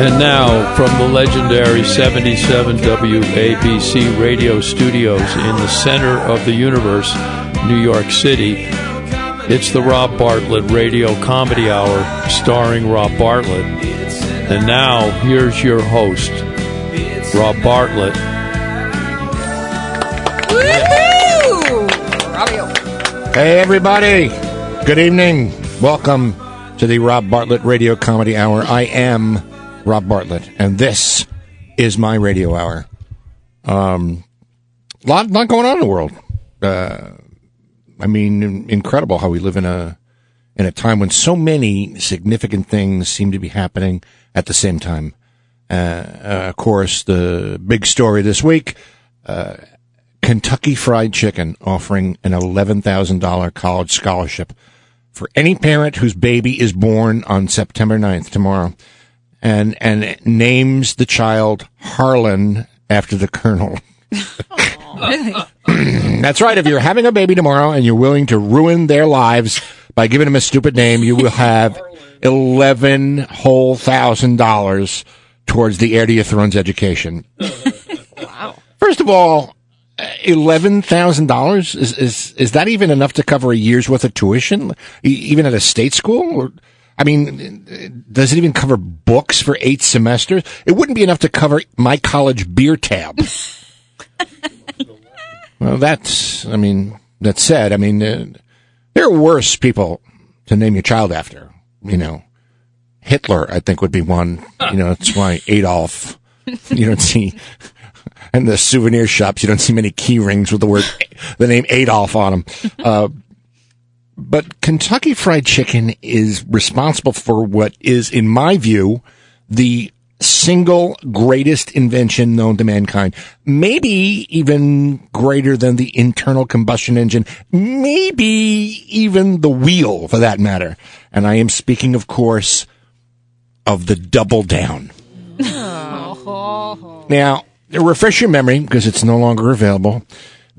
And now, from the legendary 77 WABC radio studios in the center of the universe, New York City, it's the Rob Bartlett Radio Comedy Hour starring Rob Bartlett. And now, here's your host, Rob Bartlett. Hey, everybody. Good evening. Welcome to the Rob Bartlett Radio Comedy Hour. I am Rob Bartlett, and this is my radio hour. Um, lot, lot going on in the world. Uh, I mean, incredible how we live in a in a time when so many significant things seem to be happening at the same time. Uh, uh, of course, the big story this week: uh, Kentucky Fried Chicken offering an eleven thousand dollar college scholarship for any parent whose baby is born on September 9th, tomorrow, and and names the child Harlan after the colonel. That's right. If you're having a baby tomorrow and you're willing to ruin their lives by giving them a stupid name, you will have eleven whole thousand dollars towards the heir to your throne's education. wow. First of all, eleven thousand dollars is is is that even enough to cover a year's worth of tuition, even at a state school? Or, I mean, does it even cover books for eight semesters? It wouldn't be enough to cover my college beer tab. well, that's. I mean, that said, I mean, uh, there are worse people to name your child after. You know, Hitler, I think, would be one. You know, that's why Adolf. You don't see in the souvenir shops, you don't see many key rings with the word, the name Adolf on them. Uh, but Kentucky Fried Chicken is responsible for what is, in my view, the single greatest invention known to mankind. Maybe even greater than the internal combustion engine. Maybe even the wheel, for that matter. And I am speaking, of course, of the double down. Now, refresh your memory because it's no longer available.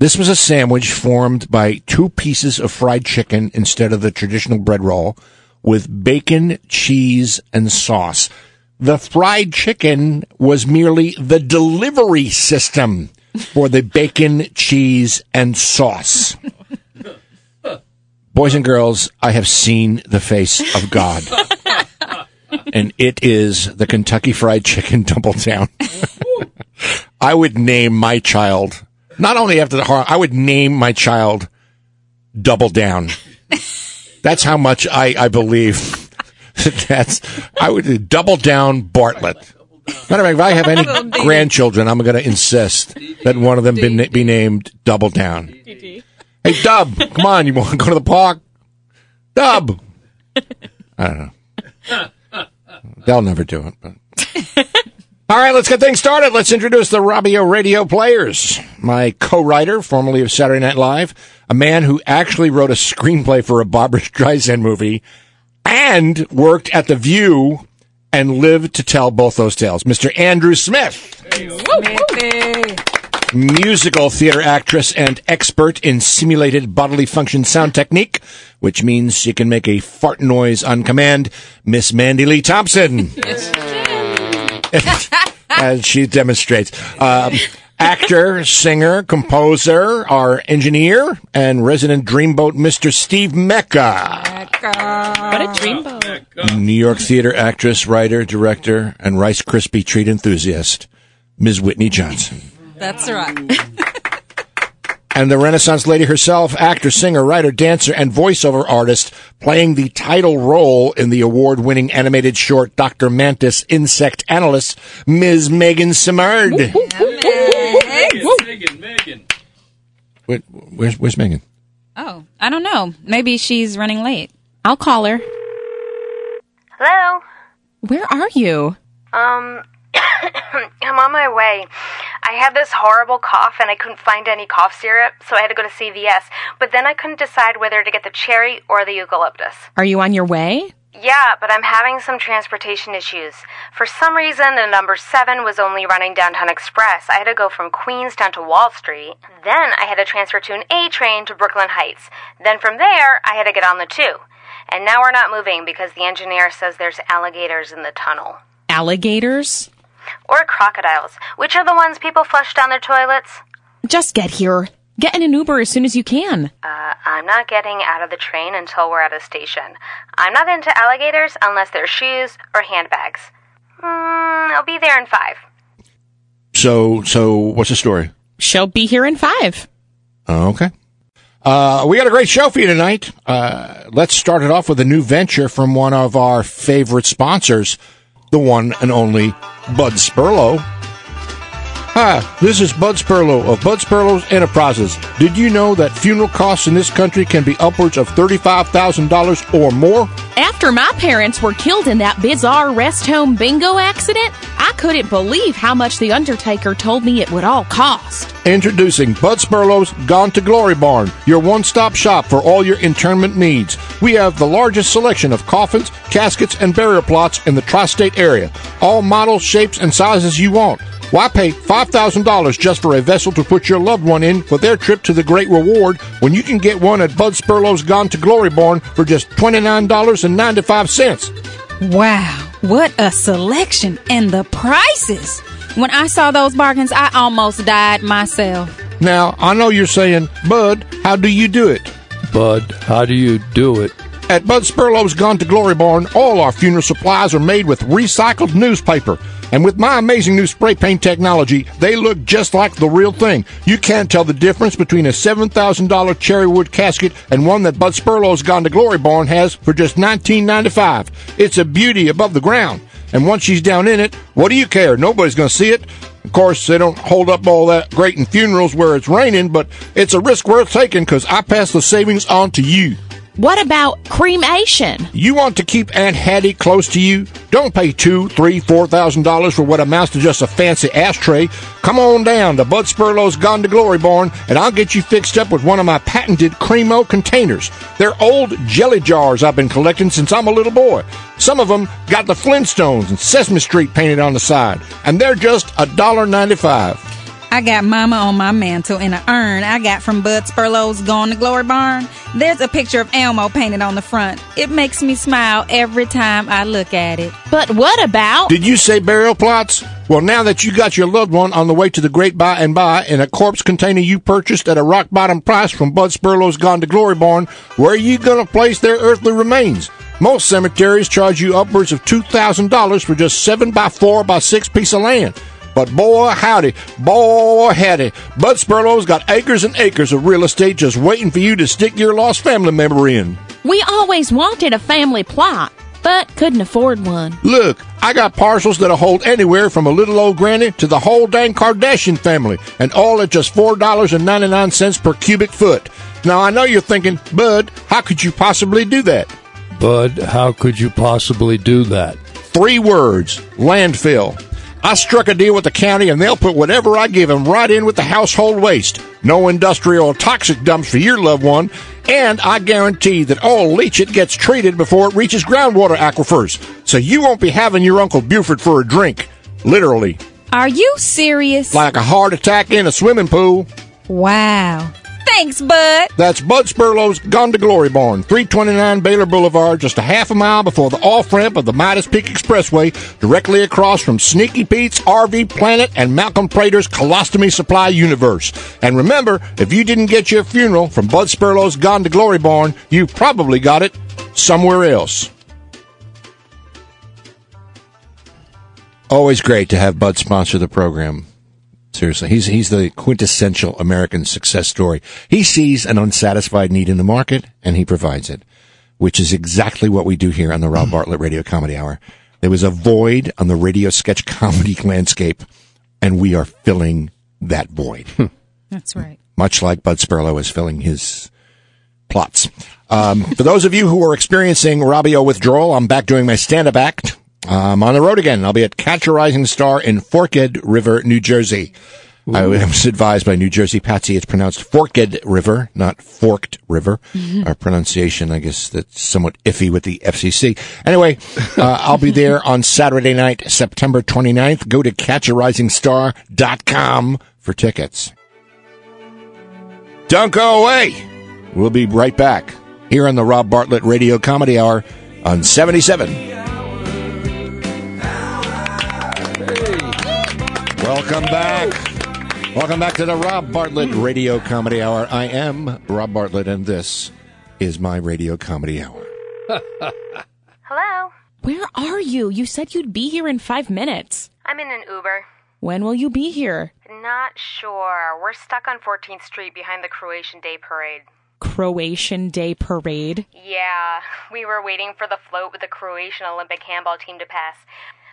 This was a sandwich formed by two pieces of fried chicken instead of the traditional bread roll with bacon, cheese, and sauce. The fried chicken was merely the delivery system for the bacon, cheese, and sauce. Boys and girls, I have seen the face of God. and it is the Kentucky Fried Chicken Double Down. I would name my child not only after the horror. I would name my child Double Down. That's how much I, I believe. That's I would double down Bartlett. Matter of fact, if I have any grandchildren, I'm going to insist that one of them be, be named Double Down. Hey, Dub, come on, you want to go to the park? Dub. I don't know. They'll never do it. But. All right, let's get things started. Let's introduce the Robbio Radio Players. My co-writer, formerly of Saturday Night Live, a man who actually wrote a screenplay for a Barbra Streisand movie and worked at The View and lived to tell both those tales. Mr. Andrew Smith. Musical theater actress and expert in simulated bodily function sound technique, which means she can make a fart noise on command, Miss Mandy Lee Thompson. As she demonstrates. Um, actor, singer, composer, our engineer, and resident dreamboat, Mr. Steve Mecca. Mecca. What a dreamboat. New York theater actress, writer, director, and Rice Krispie treat enthusiast, Ms. Whitney Johnson. That's right. and the Renaissance lady herself, actor, singer, writer, dancer, and voiceover artist, playing the title role in the award-winning animated short Dr. Mantis Insect Analyst, Ms. Megan Simard. Megan, Megan. Wait, where's, where's Megan? Oh, I don't know. Maybe she's running late. I'll call her. Hello. Where are you? Um, I'm on my way. I had this horrible cough and I couldn't find any cough syrup, so I had to go to CVS. But then I couldn't decide whether to get the cherry or the eucalyptus. Are you on your way? Yeah, but I'm having some transportation issues. For some reason, the number 7 was only running Downtown Express. I had to go from Queens down to Wall Street. Then I had to transfer to an A train to Brooklyn Heights. Then from there, I had to get on the 2. And now we're not moving because the engineer says there's alligators in the tunnel. Alligators? Or crocodiles, which are the ones people flush down their toilets. Just get here. Get in an Uber as soon as you can. Uh, I'm not getting out of the train until we're at a station. I'm not into alligators unless they're shoes or handbags. Mm, I'll be there in five. So, so what's the story? She'll be here in five. Okay. Uh, we got a great show for you tonight. Uh, let's start it off with a new venture from one of our favorite sponsors, the one and only Bud Sperlo. Hi, this is Bud Sperlo of Bud Sperlo's Enterprises. Did you know that funeral costs in this country can be upwards of $35,000 or more? After my parents were killed in that bizarre rest home bingo accident, I couldn't believe how much the undertaker told me it would all cost. Introducing Bud Sperlo's Gone to Glory Barn, your one stop shop for all your internment needs. We have the largest selection of coffins, caskets, and burial plots in the tri state area. All models, shapes, and sizes you want. Why pay $5,000 just for a vessel to put your loved one in for their trip to the Great Reward when you can get one at Bud Sperlo's Gone to Glory Barn for just $29.95? Wow, what a selection and the prices. When I saw those bargains, I almost died myself. Now, I know you're saying, Bud, how do you do it? Bud, how do you do it? At Bud Sperlo's Gone to Glory Barn, all our funeral supplies are made with recycled newspaper. And with my amazing new spray paint technology, they look just like the real thing. You can't tell the difference between a $7,000 cherry wood casket and one that Bud Sperlo's Gone to Glory Barn has for just $19.95. It's a beauty above the ground. And once she's down in it, what do you care? Nobody's going to see it. Of course, they don't hold up all that great in funerals where it's raining, but it's a risk worth taking because I pass the savings on to you. What about cremation? You want to keep Aunt Hattie close to you? Don't pay two, three, four thousand dollars for what amounts to just a fancy ashtray. Come on down to Bud Sperlo's Gone to Glory Barn, and I'll get you fixed up with one of my patented Cremo containers. They're old jelly jars I've been collecting since I'm a little boy. Some of them got the Flintstones and Sesame Street painted on the side, and they're just a dollar ninety-five. I got Mama on my mantle in an urn I got from Bud Sperlo's Gone to Glory Barn. There's a picture of Elmo painted on the front. It makes me smile every time I look at it. But what about? Did you say burial plots? Well, now that you got your loved one on the way to the great by and by in a corpse container you purchased at a rock bottom price from Bud Sperlo's Gone to Glory Barn, where are you going to place their earthly remains? Most cemeteries charge you upwards of $2,000 for just 7 by 4 by 6 piece of land. But boy, howdy, boy, howdy, Bud Sperlo's got acres and acres of real estate just waiting for you to stick your lost family member in. We always wanted a family plot, but couldn't afford one. Look, I got parcels that'll hold anywhere from a little old granny to the whole dang Kardashian family, and all at just $4.99 per cubic foot. Now, I know you're thinking, Bud, how could you possibly do that? Bud, how could you possibly do that? Three words landfill. I struck a deal with the county and they'll put whatever I give them right in with the household waste. No industrial or toxic dumps for your loved one. And I guarantee that all leachate gets treated before it reaches groundwater aquifers. So you won't be having your Uncle Buford for a drink. Literally. Are you serious? Like a heart attack in a swimming pool. Wow. Thanks, Bud. That's Bud Sperlo's Gone to Glory Barn, 329 Baylor Boulevard, just a half a mile before the off ramp of the Midas Peak Expressway, directly across from Sneaky Pete's RV Planet and Malcolm Prater's Colostomy Supply Universe. And remember, if you didn't get your funeral from Bud Sperlo's Gone to Glory Barn, you probably got it somewhere else. Always great to have Bud sponsor the program. Seriously, he's he's the quintessential American success story. He sees an unsatisfied need in the market and he provides it, which is exactly what we do here on the Rob Bartlett Radio Comedy Hour. There was a void on the radio sketch comedy landscape, and we are filling that void. That's right. Much like Bud Sperlo is filling his plots. Um, for those of you who are experiencing Robbio withdrawal, I'm back doing my stand-up act. I'm on the road again. I'll be at Catch a Rising Star in Forked River, New Jersey. I was advised by New Jersey Patsy it's pronounced Forked River, not Forked River. Our pronunciation, I guess, that's somewhat iffy with the FCC. Anyway, uh, I'll be there on Saturday night, September 29th. Go to catcharisingstar.com for tickets. Don't go away. We'll be right back here on the Rob Bartlett Radio Comedy Hour on 77 Welcome back. Welcome back to the Rob Bartlett Radio Comedy Hour. I am Rob Bartlett, and this is my Radio Comedy Hour. Hello? Where are you? You said you'd be here in five minutes. I'm in an Uber. When will you be here? Not sure. We're stuck on 14th Street behind the Croatian Day Parade. Croatian Day Parade. Yeah, we were waiting for the float with the Croatian Olympic handball team to pass.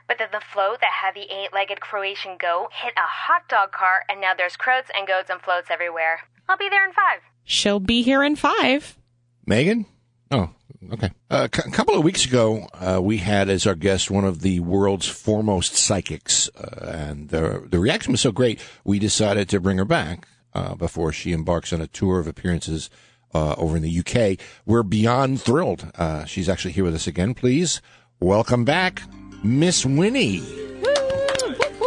But then the float that had the eight legged Croatian goat hit a hot dog cart, and now there's croats and goats and floats everywhere. I'll be there in five. She'll be here in five. Megan? Oh, okay. Uh, c- a couple of weeks ago, uh, we had as our guest one of the world's foremost psychics, uh, and the the reaction was so great, we decided to bring her back uh, before she embarks on a tour of appearances uh, over in the UK. We're beyond thrilled. Uh, she's actually here with us again. Please welcome back, Miss Winnie.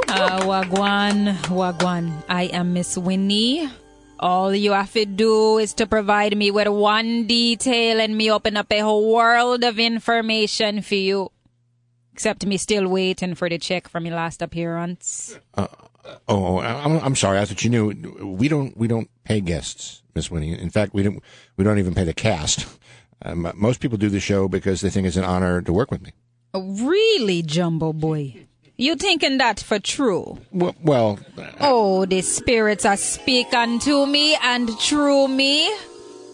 Uh, wagwan, wagwan. I am Miss Winnie. All you have to do is to provide me with one detail and me open up a whole world of information for you. Except me still waiting for the check from your last appearance. Oh, I'm, I'm sorry. I thought you knew. We don't we don't pay guests, Miss Winnie. In fact, we don't we don't even pay the cast. Um, most people do the show because they think it's an honor to work with me. Really, Jumbo Boy? You thinking that for true? Well, well Oh, the spirits are speaking to me and through me.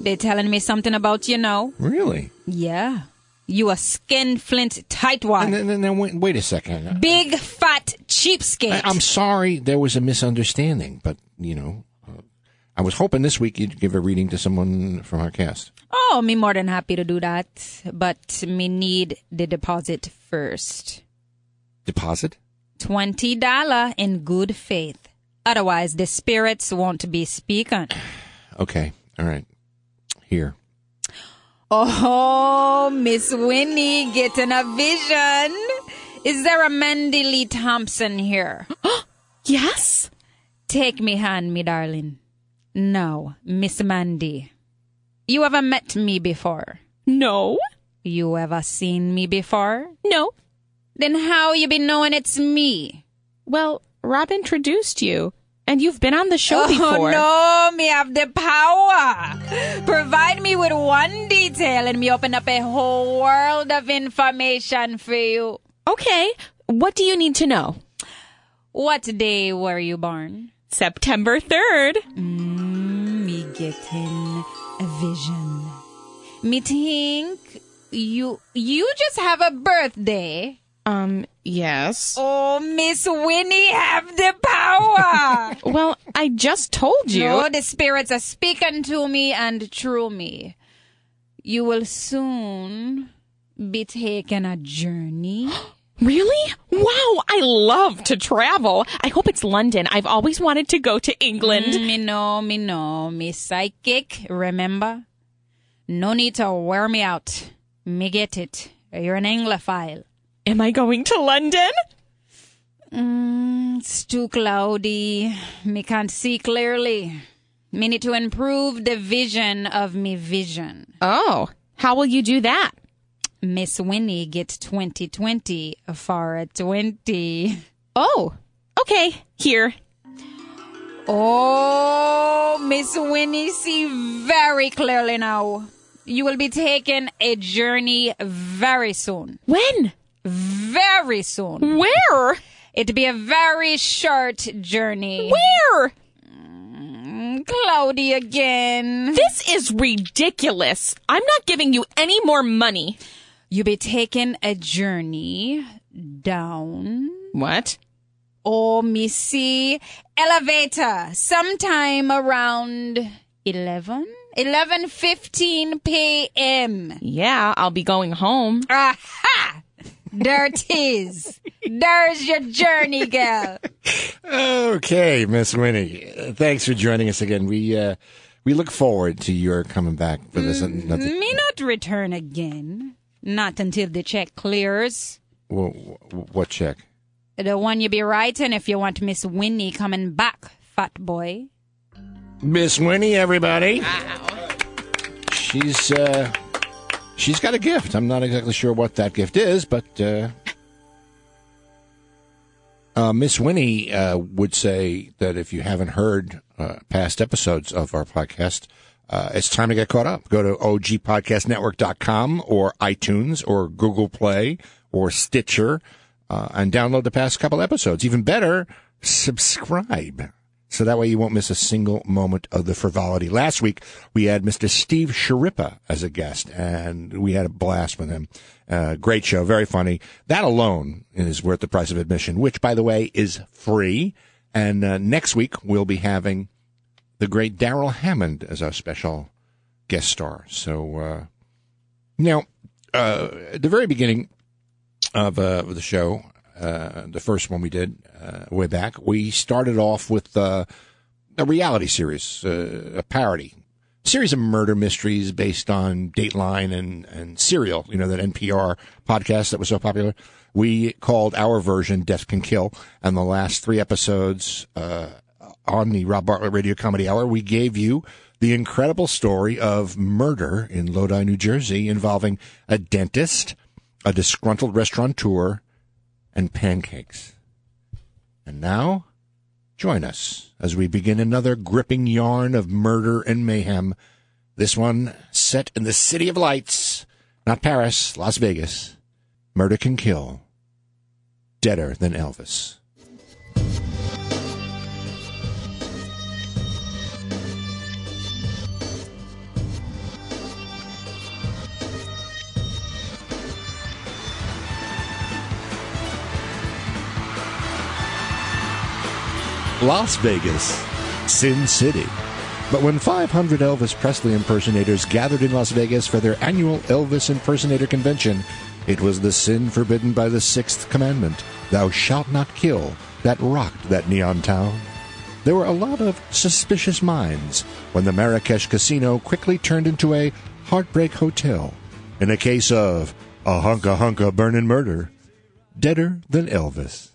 They telling me something about you now. really? Yeah. You a skin flint tightwad. And then, then, wait, wait a second. Big fat cheapskate. I, I'm sorry. There was a misunderstanding, but you know, uh, I was hoping this week you'd give a reading to someone from our cast. oh, me more than happy to do that. But me need the deposit first. Deposit. Twenty dollar in good faith. Otherwise the spirits won't be speaking. Okay. All right. Here. Oh, Miss Winnie getting a vision. Is there a Mandy Lee Thompson here? Yes? Take me hand, me darling. No, Miss Mandy. You ever met me before? No? You ever seen me before? No. Then how you been knowing it's me? Well, Rob introduced you, and you've been on the show oh before. no, me have the power. Provide me with one detail and me open up a whole world of information for you. Okay. What do you need to know? What day were you born? September 3rd. Me getting a vision. Me think you you just have a birthday. Um, yes. Oh, Miss Winnie have the power. Well, I just told you. no, the spirits are speaking to me and through me. You will soon be taking a journey. Really? Wow, I love to travel. I hope it's London. I've always wanted to go to England. Mm, me know, me know, me psychic, remember? No need to wear me out. Me get it. You're an Anglophile. Am I going to London? Mm, it's too cloudy. Me can't see clearly. Me need to improve the vision of me vision. Oh, how will you do that? Miss Winnie gets 2020 for a 20. Oh, okay. Here. Oh, Miss Winnie see very clearly now. You will be taking a journey very soon. When? Very soon. Where? It'll be a very short journey. Where? Mm, Cloudy again. This is ridiculous. I'm not giving you any more money. You'll be taking a journey down. What? Oh, me see elevator sometime around 11, 11.15 p.m. Yeah, I'll be going home. Aha! There it is. There's your journey, girl. Okay, Miss Winnie. uh, Thanks for joining us again. We uh, we look forward to your coming back for this. Another, Me not return again. Not until the check clears. Wh- wh- what check? The one you be writing if you want Miss Winnie coming back, fat boy. Miss Winnie, everybody. She's uh, she's got a gift. I'm not exactly sure what that gift is, but uh, Uh, Miss Winnie uh, would say that if you haven't heard uh, past episodes of our podcast, uh, it's time to get caught up. Go to ogpodcastnetwork.com or iTunes or Google Play or Stitcher uh, and download the past couple episodes. Even better, subscribe. So that way you won't miss a single moment of the frivolity. Last week, we had Mr. Steve Schirripa as a guest, and we had a blast with him. Uh, great show, very funny. That alone is worth the price of admission, which, by the way, is free. And uh, next week, we'll be having the great Darrell Hammond as our special guest star. So, uh, now, uh, at the very beginning of, uh, of the show, uh, the first one we did uh, way back, we started off with uh, a reality series, a parody series of murder mysteries based on Dateline and and Serial. You know that NPR podcast that was so popular. We called our version "Death Can Kill," and the last three episodes on the Rob Bartlett Radio Comedy Hour, we gave you the incredible story of murder in Lodi, New Jersey, involving a dentist, a disgruntled restaurateur and pancakes. And now, join us as we begin another gripping yarn of murder and mayhem. This one set in the City of Lights, not Paris, Las Vegas. Murder can kill. Deader than Elvis. Las Vegas, Sin City. But when 500 Elvis Presley impersonators gathered in Las Vegas for their annual Elvis Impersonator Convention, it was the sin forbidden by the sixth commandment, Thou shalt not kill, that rocked that neon town. There were a lot of suspicious minds when the Marrakesh Casino quickly turned into a heartbreak hotel in a case of a hunka hunka burnin' murder, deader than Elvis.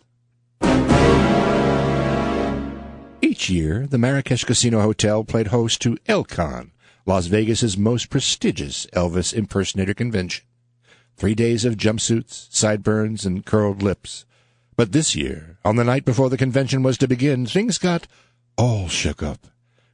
Each year, the Marrakesh Casino Hotel played host to ElCon, Las Vegas's most prestigious Elvis impersonator convention. Three days of jumpsuits, sideburns, and curled lips. But this year, on the night before the convention was to begin, things got all shook up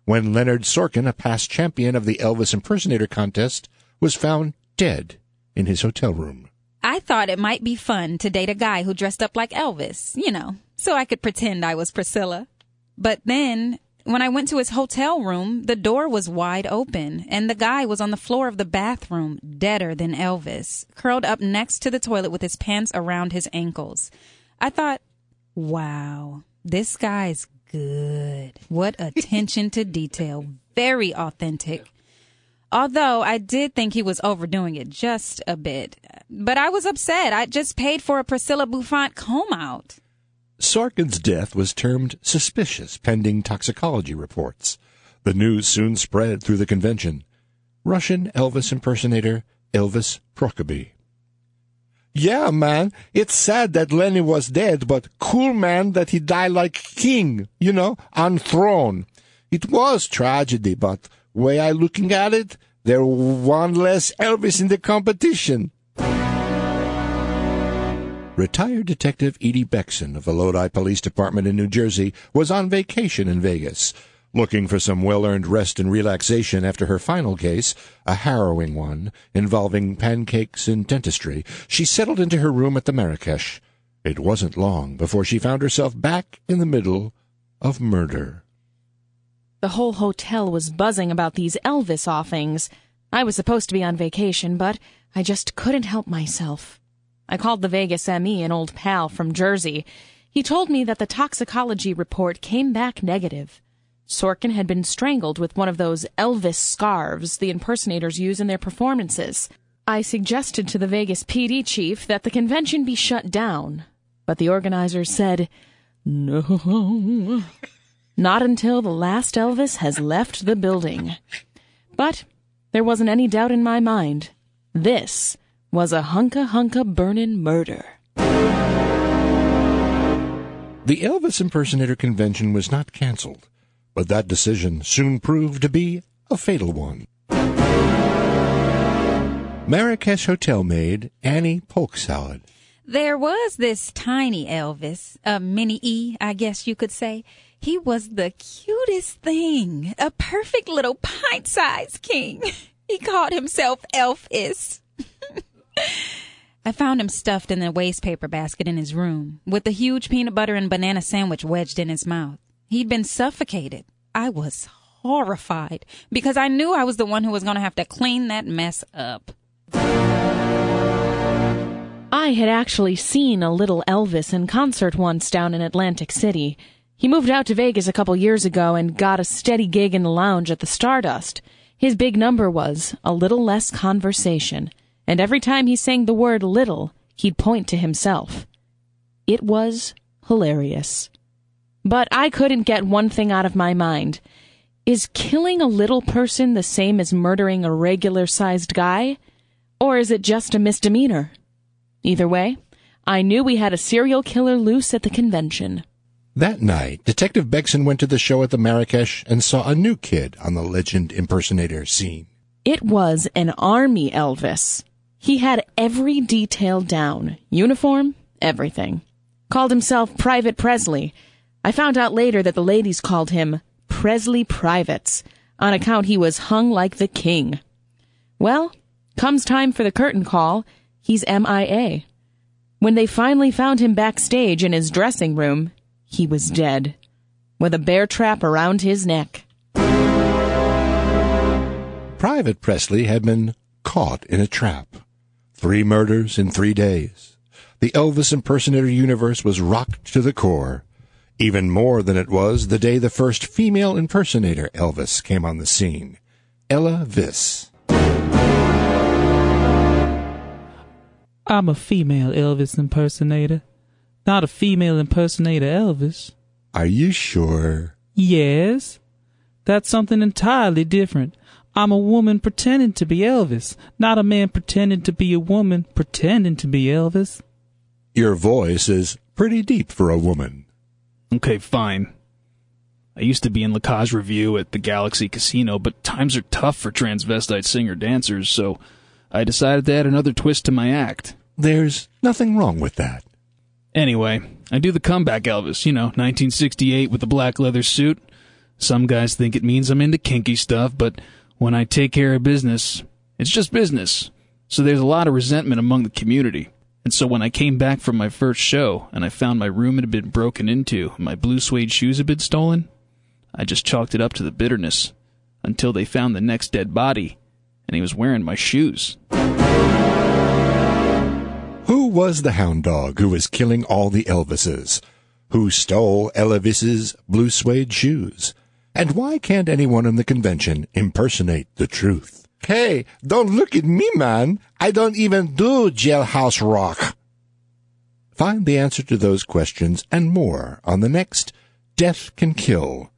when Leonard Sorkin, a past champion of the Elvis impersonator contest, was found dead in his hotel room. I thought it might be fun to date a guy who dressed up like Elvis, you know, so I could pretend I was Priscilla. But then when I went to his hotel room, the door was wide open and the guy was on the floor of the bathroom, deader than Elvis, curled up next to the toilet with his pants around his ankles. I thought, wow, this guy's good. What attention to detail. Very authentic. Although I did think he was overdoing it just a bit. But I was upset. I just paid for a Priscilla bouffant comb out. Sorkin's death was termed suspicious pending toxicology reports. The news soon spread through the convention. Russian Elvis impersonator Elvis Prokoby. Yeah, man, it's sad that Lenny was dead, but cool, man, that he died like king, you know, on throne. It was tragedy, but way I looking at it, there one less Elvis in the competition. Retired Detective Edie Beckson of the Lodi Police Department in New Jersey was on vacation in Vegas, looking for some well-earned rest and relaxation after her final case, a harrowing one involving pancakes and dentistry. She settled into her room at the Marrakesh. It wasn't long before she found herself back in the middle of murder. The whole hotel was buzzing about these Elvis offings. I was supposed to be on vacation, but I just couldn't help myself. I called the Vegas ME, an old pal from Jersey. He told me that the toxicology report came back negative. Sorkin had been strangled with one of those Elvis scarves the impersonators use in their performances. I suggested to the Vegas PD chief that the convention be shut down, but the organizers said, no. Not until the last Elvis has left the building. But there wasn't any doubt in my mind. This was a hunka hunka burnin' murder. The Elvis Impersonator Convention was not canceled, but that decision soon proved to be a fatal one. Marrakesh hotel maid Annie Polk Salad. There was this tiny Elvis, a mini E, I guess you could say. He was the cutest thing, a perfect little pint-sized king. He called himself Elvis. I found him stuffed in a wastepaper basket in his room, with a huge peanut butter and banana sandwich wedged in his mouth. He'd been suffocated. I was horrified because I knew I was the one who was going to have to clean that mess up. I had actually seen a little Elvis in concert once down in Atlantic City. He moved out to Vegas a couple years ago and got a steady gig in the lounge at the Stardust. His big number was a little less conversation, and every time he sang the word little, he'd point to himself. It was hilarious. But I couldn't get one thing out of my mind. Is killing a little person the same as murdering a regular sized guy? Or is it just a misdemeanor? Either way, I knew we had a serial killer loose at the convention. That night, Detective Begson went to the show at the Marrakesh and saw a new kid on the legend impersonator scene. It was an army Elvis. He had every detail down uniform, everything. Called himself Private Presley. I found out later that the ladies called him Presley Privates, on account he was hung like the king. Well, comes time for the curtain call, he's MIA. When they finally found him backstage in his dressing room, he was dead, with a bear trap around his neck. Private Presley had been caught in a trap. Three murders in three days. The Elvis impersonator universe was rocked to the core, even more than it was the day the first female impersonator Elvis came on the scene, Ella Viss. I'm a female Elvis impersonator, not a female impersonator Elvis. Are you sure? Yes, that's something entirely different. I'm a woman pretending to be Elvis, not a man pretending to be a woman pretending to be Elvis. Your voice is pretty deep for a woman. Okay, fine. I used to be in La Cage Revue at the Galaxy Casino, but times are tough for transvestite singer dancers, so I decided to add another twist to my act. There's nothing wrong with that. Anyway, I do the comeback Elvis, you know, 1968 with the black leather suit. Some guys think it means I'm into kinky stuff, but when I take care of business, it's just business. So there's a lot of resentment among the community. And so when I came back from my first show and I found my room had been broken into and my blue suede shoes had been stolen, I just chalked it up to the bitterness until they found the next dead body and he was wearing my shoes. Who was the hound dog who was killing all the Elvises? Who stole Elvis's blue suede shoes? And why can't anyone in the convention impersonate the truth? Hey, don't look at me, man. I don't even do jailhouse rock. Find the answer to those questions and more on the next Death Can Kill.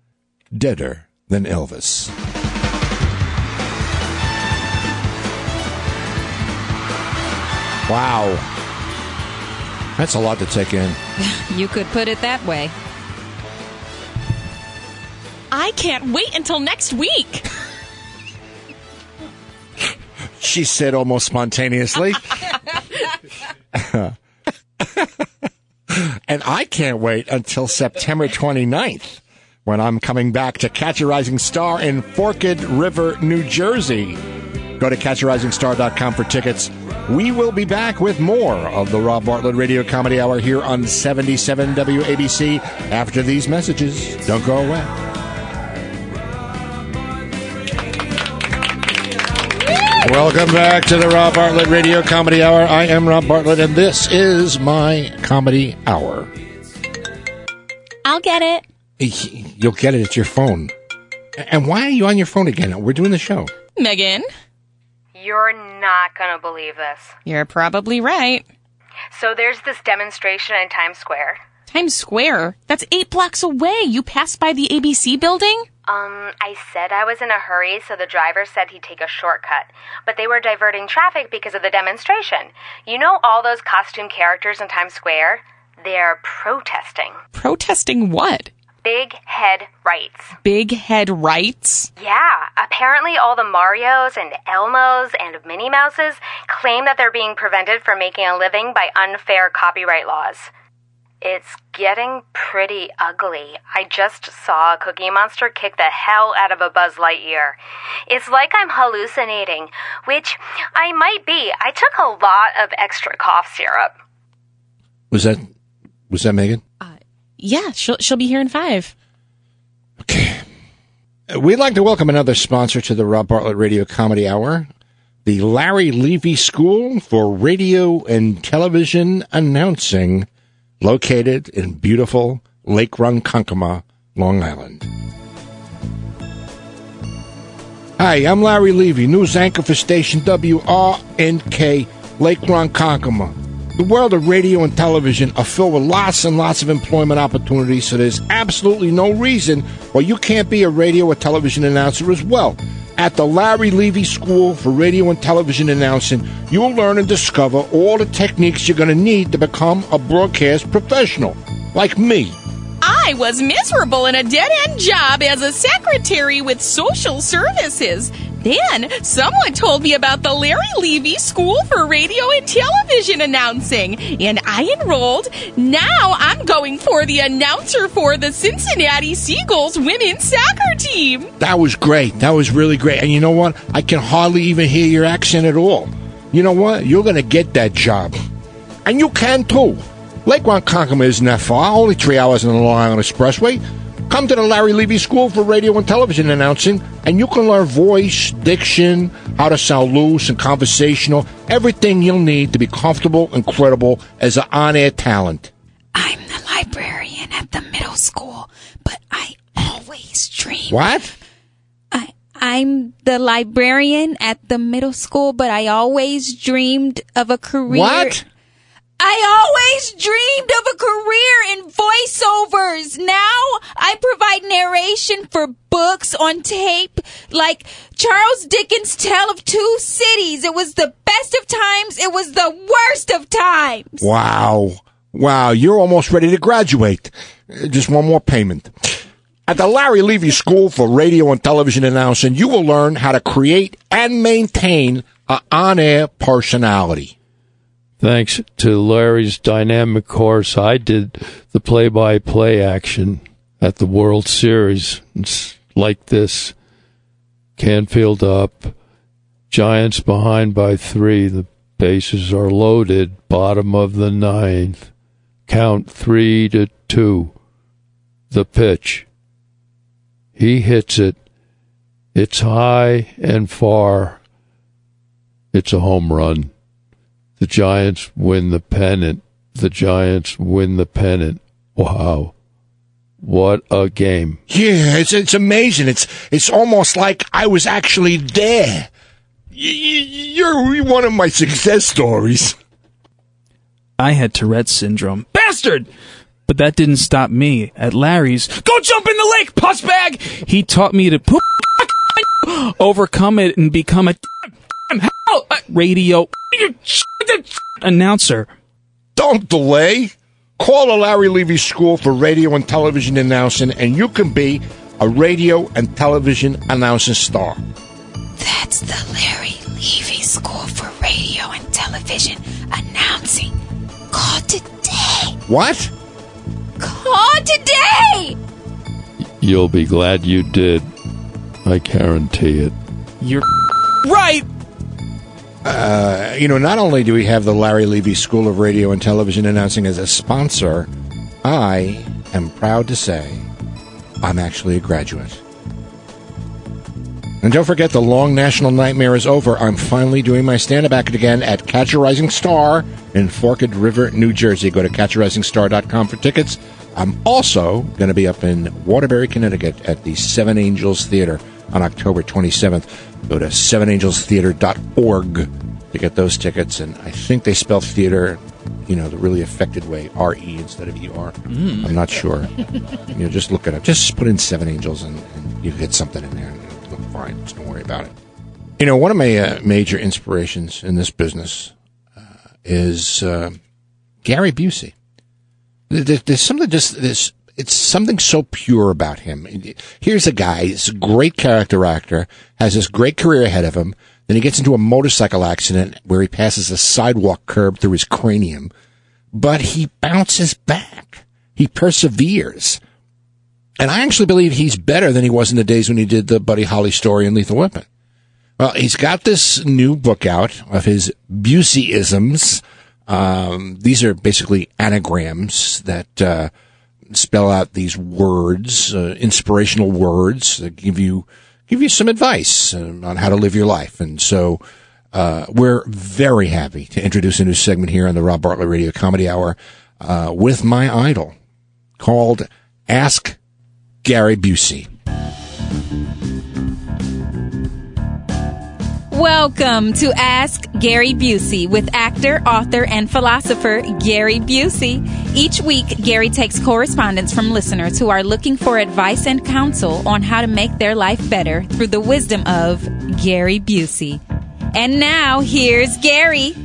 Deader than Elvis. Wow. That's a lot to take in. You could put it that way. I can't wait until next week. She said almost spontaneously. and I can't wait until September 29th when I'm coming back to Catch a Rising Star in Forked River, New Jersey. Go to catcharisingstar.com for tickets. We will be back with more of the Rob Bartlett Radio Comedy Hour here on 77 WABC after these messages. Don't go away. Welcome back to the Rob Bartlett Radio Comedy Hour. I am Rob Bartlett, and this is my comedy hour. I'll get it. You'll get it. It's your phone. And why are you on your phone again? We're doing the show. Megan, You're not gonna believe this. you're probably right. So there's this demonstration in Times Square. Times Square? That's eight blocks away. You passed by the ABC building? Um, I said I was in a hurry, so the driver said he'd take a shortcut. But they were diverting traffic because of the demonstration. You know all those costume characters in Times Square? They're protesting. Protesting what? Big Head Rights. Big head rights? Yeah, apparently all the Marios and Elmos and Minnie Mouses claim that they're being prevented from making a living by unfair copyright laws. It's getting pretty ugly. I just saw a Cookie Monster kick the hell out of a Buzz Lightyear. It's like I'm hallucinating, which I might be. I took a lot of extra cough syrup. Was that was that Megan? Yeah, she'll, she'll be here in five. Okay. Uh, We'd like to welcome another sponsor to the Rob Bartlett Radio Comedy Hour, the Larry Levy School for Radio and Television Announcing, located in beautiful Lake Ronkonkoma, Long Island. Hi, I'm Larry Levy, news anchor for station WRNK, Lake Ronkonkoma. The world of radio and television are filled with lots and lots of employment opportunities, so there's absolutely no reason why you can't be a radio or television announcer as well. At the Larry Levy School for Radio and Television Announcing, you'll learn and discover all the techniques you're going to need to become a broadcast professional, like me. I was miserable in a dead end job as a secretary with social services. Then someone told me about the Larry Levy School for Radio and Television Announcing, and I enrolled. Now I'm going for the announcer for the Cincinnati Seagulls women's soccer team. That was great. That was really great. And you know what? I can hardly even hear your accent at all. You know what? You're going to get that job. And you can too. Lake Ronkonkoma isn't that far, only three hours on the Long Island Expressway. Come to the Larry Levy School for Radio and Television Announcing, and you can learn voice, diction, how to sound loose and conversational, everything you'll need to be comfortable and credible as an on air talent. I'm the librarian at the middle school, but I always dream. What? I, I'm the librarian at the middle school, but I always dreamed of a career. What? I always dreamed of a career in voiceovers. Now I provide narration for books on tape, like Charles Dickens' Tale of Two Cities. It was the best of times. It was the worst of times. Wow. Wow, you're almost ready to graduate. Uh, Just one more payment. At the Larry Levy School for Radio and Television Announcing, you will learn how to create and maintain an on-air personality. Thanks to Larry's dynamic course, I did the play by play action at the World Series. It's like this Canfield up, Giants behind by three. The bases are loaded, bottom of the ninth. Count three to two. The pitch. He hits it. It's high and far. It's a home run. The Giants win the pennant. The Giants win the pennant. Wow. What a game. Yeah, it's it's amazing. It's it's almost like I was actually there. Y- y- You're one of my success stories. I had Tourette's syndrome. Bastard! But that didn't stop me at Larry's. Go jump in the lake, puss bag! He taught me to poop, overcome it, and become a radio announcer. Don't delay. Call the Larry Levy School for Radio and Television Announcing, and you can be a radio and television announcing star. That's the Larry Levy School for Radio and Television Announcing. Call today. What? Call today. You'll be glad you did. I guarantee it. You're right! Uh, you know, not only do we have the Larry Levy School of Radio and Television Announcing as a sponsor, I am proud to say I'm actually a graduate. And don't forget, the long national nightmare is over. I'm finally doing my stand-up act again at Catch a Rising Star in Forked River, New Jersey. Go to catcharisingstar.com for tickets. I'm also going to be up in Waterbury, Connecticut at the Seven Angels Theater on October 27th. Go to sevenangelstheater.org to get those tickets. And I think they spell theater, you know, the really affected way, R-E instead of E-R. I'm not sure. you know, just look it up. Just put in Seven Angels and, and you get something in there. And it'll look fine. Just don't worry about it. You know, one of my uh, major inspirations in this business uh, is uh, Gary Busey. There- there- There's something just this it's something so pure about him. Here's a guy, he's a great character actor, has this great career ahead of him. Then he gets into a motorcycle accident where he passes a sidewalk curb through his cranium, but he bounces back. He perseveres. And I actually believe he's better than he was in the days when he did the Buddy Holly story in Lethal Weapon. Well, he's got this new book out of his Buseyisms. Um, these are basically anagrams that uh, spell out these words, uh, inspirational words that give you give you some advice uh, on how to live your life. And so uh, we're very happy to introduce a new segment here on the Rob Bartlett Radio Comedy Hour uh, with my idol called Ask Gary Busey. Welcome to Ask Gary Busey with actor, author, and philosopher Gary Busey. Each week, Gary takes correspondence from listeners who are looking for advice and counsel on how to make their life better through the wisdom of Gary Busey. And now, here's Gary.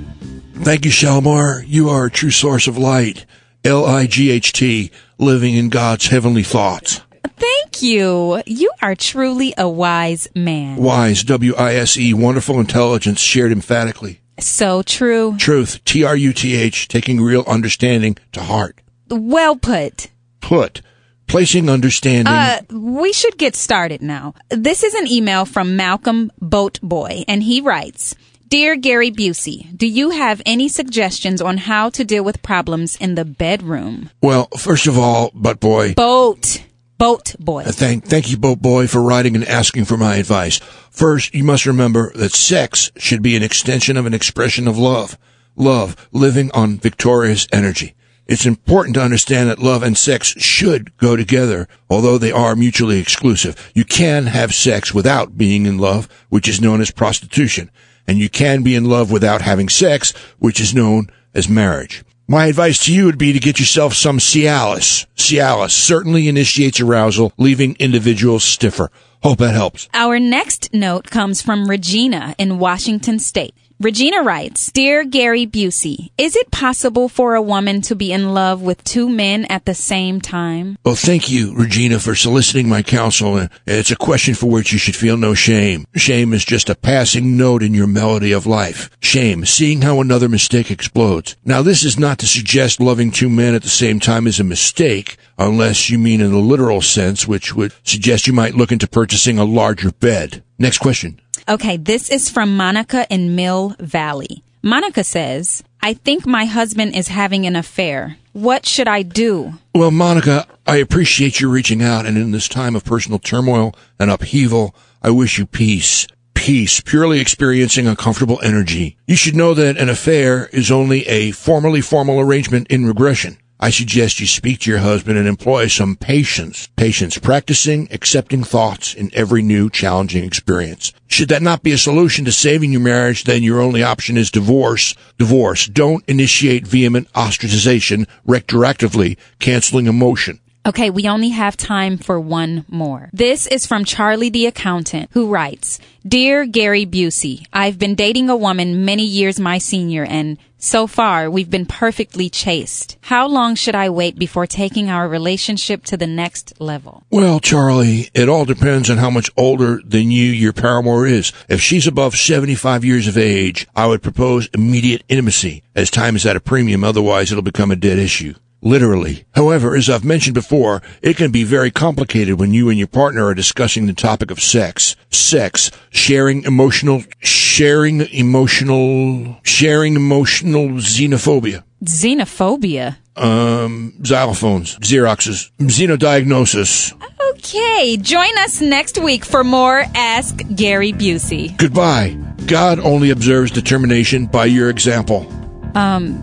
Thank you, Shalmar. You are a true source of light. L I G H T, living in God's heavenly thoughts. Thank you. You are truly a wise man. Wise, W I S E, wonderful intelligence shared emphatically. So true. Truth, T R U T H, taking real understanding to heart. Well put. Put, placing understanding. Uh, we should get started now. This is an email from Malcolm Boatboy, and he writes, Dear Gary Busey, do you have any suggestions on how to deal with problems in the bedroom? well, first of all, butt boy, Boat. Boat boy. Uh, Thank, thank you, Boat Boy, for writing and asking for my advice. First, you must remember that sex should be an extension of an expression of love. Love, living on victorious energy. It's important to understand that love and sex should go together, although they are mutually exclusive. You can have sex without being in love, which is known as prostitution. And you can be in love without having sex, which is known as marriage. My advice to you would be to get yourself some Cialis. Cialis certainly initiates arousal, leaving individuals stiffer. Hope that helps. Our next note comes from Regina in Washington State. Regina writes, Dear Gary Busey, is it possible for a woman to be in love with two men at the same time? Well, thank you, Regina, for soliciting my counsel. Uh, It's a question for which you should feel no shame. Shame is just a passing note in your melody of life. Shame, seeing how another mistake explodes. Now, this is not to suggest loving two men at the same time is a mistake, unless you mean in the literal sense, which would suggest you might look into purchasing a larger bed. Next question. Okay, this is from Monica in Mill Valley. Monica says, I think my husband is having an affair. What should I do? Well, Monica, I appreciate you reaching out, and in this time of personal turmoil and upheaval, I wish you peace. Peace, purely experiencing a comfortable energy. You should know that an affair is only a formally formal arrangement in regression. I suggest you speak to your husband and employ some patience. Patience, practicing accepting thoughts in every new challenging experience. Should that not be a solution to saving your marriage, then your only option is divorce. Divorce. Don't initiate vehement ostracization retroactively, canceling emotion. Okay, we only have time for one more. This is from Charlie the accountant who writes, Dear Gary Busey, I've been dating a woman many years my senior and so far we've been perfectly chaste. How long should I wait before taking our relationship to the next level? Well, Charlie, it all depends on how much older than you your paramour is. If she's above 75 years of age, I would propose immediate intimacy, as time is at a premium, otherwise it'll become a dead issue. Literally. However, as I've mentioned before, it can be very complicated when you and your partner are discussing the topic of sex. Sex, sharing emotional, sharing emotional, sharing emotional xenophobia. Xenophobia. Um, xylophones, Xeroxes, xenodiagnosis. Okay, join us next week for more Ask Gary Busey. Goodbye. God only observes determination by your example. Um,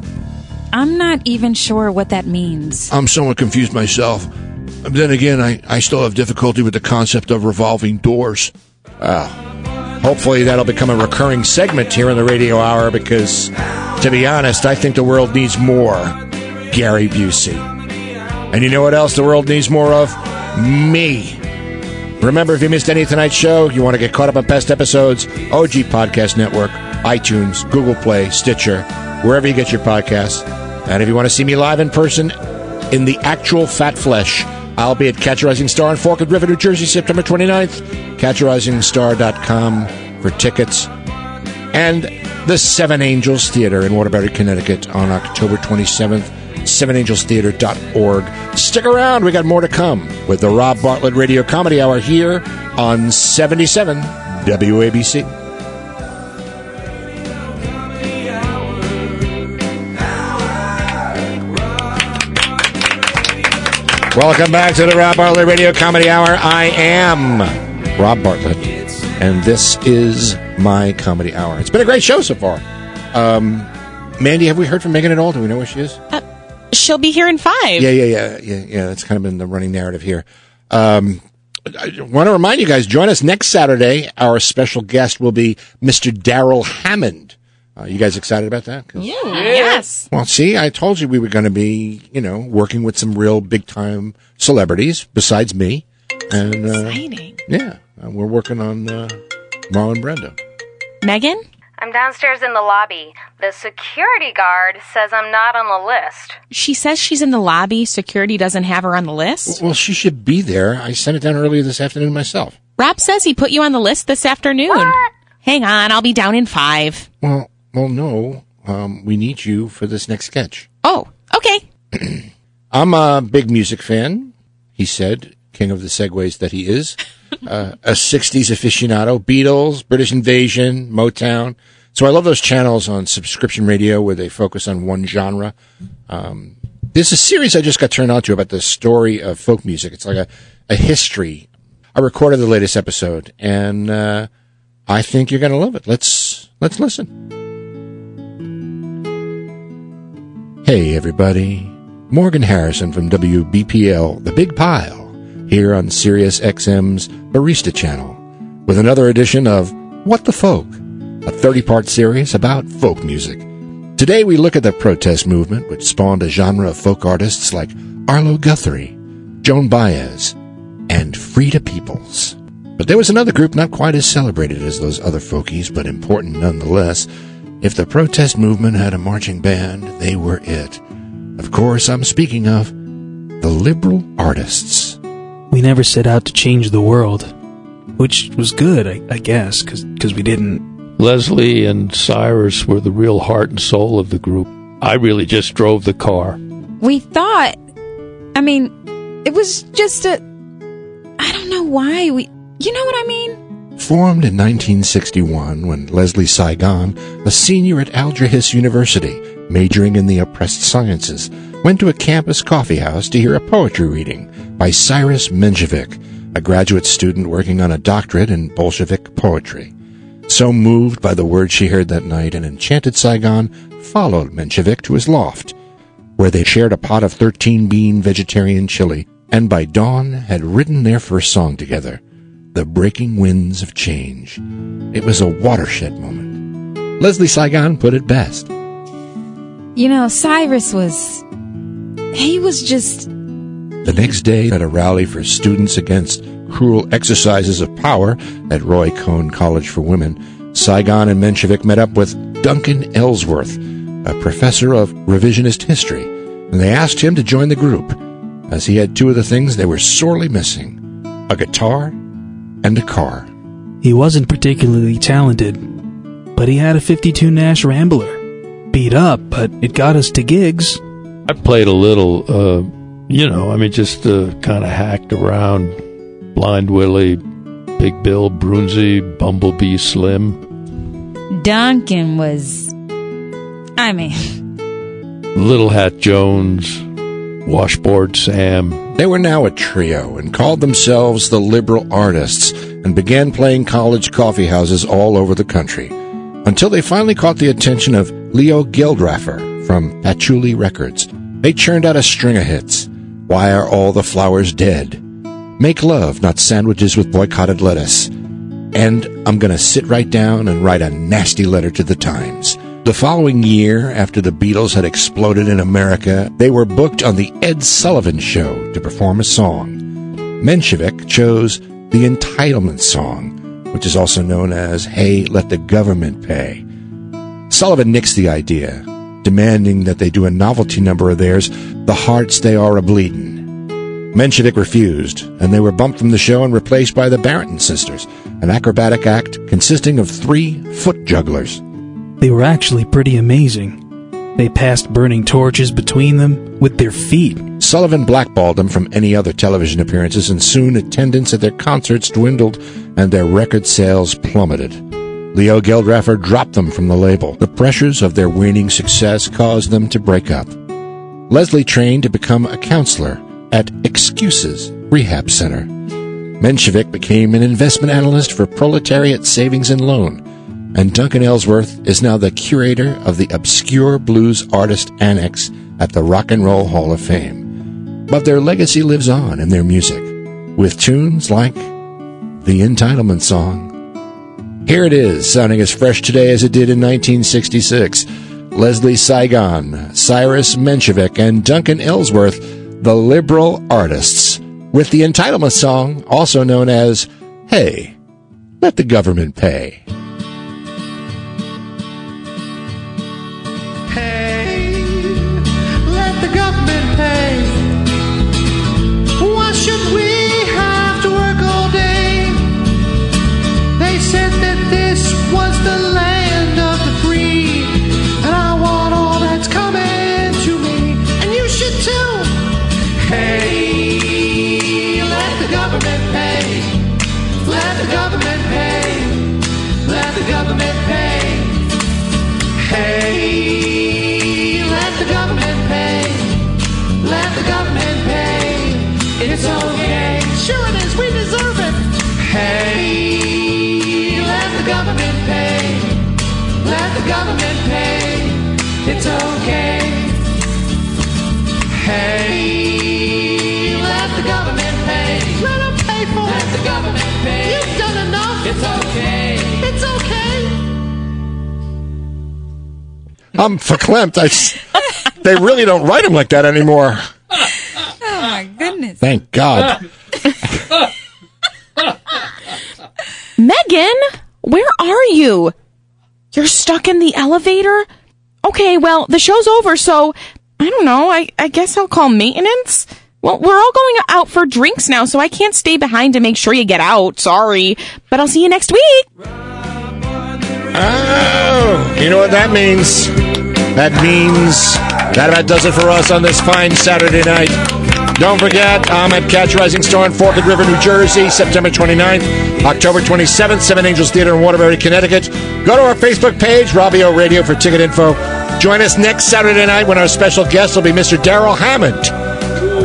I'm not even sure what that means. I'm somewhat confused myself. Then again, I, I still have difficulty with the concept of revolving doors. Uh, hopefully, that'll become a recurring segment here in the radio hour because, to be honest, I think the world needs more Gary Busey. And you know what else the world needs more of? Me. Remember, if you missed any of tonight's show, you want to get caught up on past episodes, OG Podcast Network, iTunes, Google Play, Stitcher, wherever you get your podcasts. And if you want to see me live in person in the actual fat flesh, I'll be at Catch a Rising Star in Forked River, New Jersey, September 29th. CatchARisingStar.com for tickets. And the Seven Angels Theater in Waterbury, Connecticut on October 27th. SevenAngelsTheater.org. Stick around, we got more to come with the Rob Bartlett Radio Comedy Hour here on 77 WABC. Welcome back to the Rob Bartlett Radio Comedy Hour. I am Rob Bartlett, and this is my comedy hour. It's been a great show so far. Um, Mandy, have we heard from Megan at all? Do we know where she is? Uh, she'll be here in five. Yeah, yeah, yeah, yeah, yeah. That's kind of been the running narrative here. Um, I want to remind you guys, join us next Saturday. Our special guest will be Mr. Darrell Hammond. Uh, you guys excited about that? Yeah. Yes. Well, see, I told you we were going to be, you know, working with some real big time celebrities besides me. And uh, Exciting. yeah, uh, we're working on uh, Marlon Brando. Megan? I'm downstairs in the lobby. The security guard says I'm not on the list. She says she's in the lobby. Security doesn't have her on the list. Well, she should be there. I sent it down earlier this afternoon myself. Rob says he put you on the list this afternoon. What? Hang on, I'll be down in five. Well, well, no. Um, we need you for this next sketch. Oh, okay. I'm a big music fan, he said, king of the segues that he is. uh, a 60s aficionado, Beatles, British Invasion, Motown. So I love those channels on subscription radio where they focus on one genre. Um, there's a series I just got turned on to about the story of folk music. It's like a, a history. I recorded the latest episode and, uh, I think you're going to love it. Let's, let's listen. Hey, everybody. Morgan Harrison from WBPL, The Big Pile, here on Sirius XM's Barista Channel, with another edition of What the Folk, a 30 part series about folk music. Today we look at the protest movement, which spawned a genre of folk artists like Arlo Guthrie, Joan Baez, and Frida Peoples. But there was another group not quite as celebrated as those other folkies, but important nonetheless. If the protest movement had a marching band, they were it. Of course, I'm speaking of the liberal artists. We never set out to change the world, which was good, I, I guess, because we didn't. Leslie and Cyrus were the real heart and soul of the group. I really just drove the car. We thought, I mean, it was just a, I don't know why we, you know what I mean? Formed in 1961 when Leslie Saigon, a senior at Algehis University, majoring in the oppressed sciences, went to a campus coffeehouse to hear a poetry reading by Cyrus Menshevik, a graduate student working on a doctorate in Bolshevik poetry. So moved by the words she heard that night, an enchanted Saigon followed Menshevik to his loft, where they shared a pot of 13 bean vegetarian chili, and by dawn had written their first song together, The Breaking Winds of Change. It was a watershed moment. Leslie Saigon put it best. You know, Cyrus was, he was just, The next day, at a rally for students against cruel exercises of power at Roy Cohn College for Women, Saigon and Menshevik met up with Duncan Ellsworth, a professor of revisionist history, and they asked him to join the group, as he had two of the things they were sorely missing a guitar and a car. He wasn't particularly talented, but he had a 52 Nash Rambler. Beat up, but it got us to gigs. I played a little, uh, you know, I mean, just uh, kind of hacked around. Blind Willie, Big Bill, Broonzy, Bumblebee Slim. Duncan was, I mean, Little Hat Jones, Washboard Sam. They were now a trio and called themselves the Liberal Artists and began playing college coffee houses all over the country until they finally caught the attention of Leo Geldraffer from Patchouli Records. They churned out a string of hits. Why Are All the Flowers Dead? Make Love, Not Sandwiches with Boycotted Lettuce. And I'm gonna sit right down and write a nasty letter to the Times. The following year, after the Beatles had exploded in America, they were booked on the Ed Sullivan Show to perform a song. Menshevik chose the entitlement song, which is also known as Hey, Let the Government Pay. Sullivan nixed the idea, demanding that they do a novelty number of theirs, The Hearts They Are a Bleedin'. Menshevik refused, and they were bumped from the show and replaced by the Barrington Sisters, an acrobatic act consisting of three foot jugglers. They were actually pretty amazing. They passed burning torches between them with their feet. Sullivan blackballed them from any other television appearances, and soon attendance at their concerts dwindled and their record sales plummeted. Leo Geldraffer dropped them from the label. The pressures of their waning success caused them to break up. Leslie trained to become a counselor at Excuses Rehab Center. Menshevik became an investment analyst for Proletariat Savings and Loan, and Duncan Ellsworth is now the curator of the Obscure Blues Artist Annex at the Rock and Roll Hall of Fame. But their legacy lives on in their music, with tunes like the Entitlement Song. Here it is, sounding as fresh today as it did in 1966. Leslie Saigon, Cyrus Menshevik, and Duncan Ellsworth, the liberal artists, with the Entitlement Song, also known as Hey, Let the Government Pay. It's okay. It's okay. I'm verklempt. I s they really don't write them like that anymore. Oh my goodness. Thank God. Megan, where are you? You're stuck in the elevator? Okay, well, the show's over, so I don't know. I, I guess I'll call maintenance. Well, we're all going out for drinks now, so I can't stay behind to make sure you get out. Sorry. But I'll see you next week. Oh, you know what that means? That means that about does it for us on this fine Saturday night. Don't forget, I'm at Catch Rising Star in Forked River, New Jersey, September 29th, October 27th, Seven Angels Theater in Waterbury, Connecticut. Go to our Facebook page, Robbio Radio, for ticket info. Join us next Saturday night when our special guest will be Mr. Darrell Hammond.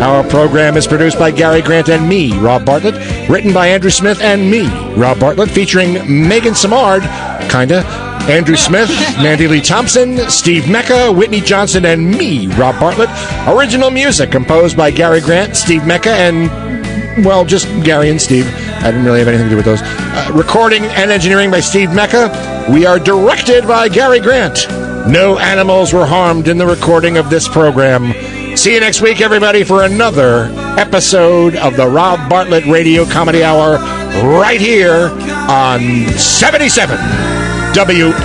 Our program is produced by Gary Grant and me, Rob Bartlett, written by Andrew Smith and me, Rob Bartlett, featuring Megan Samard, kinda, Andrew Smith, Mandy Lee Thompson, Steve Mecca, Whitney Johnson, and me, Rob Bartlett. Original music composed by Gary Grant, Steve Mecca, and, well, just Gary and Steve. I didn't really have anything to do with those. Uh, recording and engineering by Steve Mecca. We are directed by Gary Grant. No animals were harmed in the recording of this program. See you next week, everybody, for another episode of the Rob Bartlett Radio Comedy Hour right here on 77 WABC.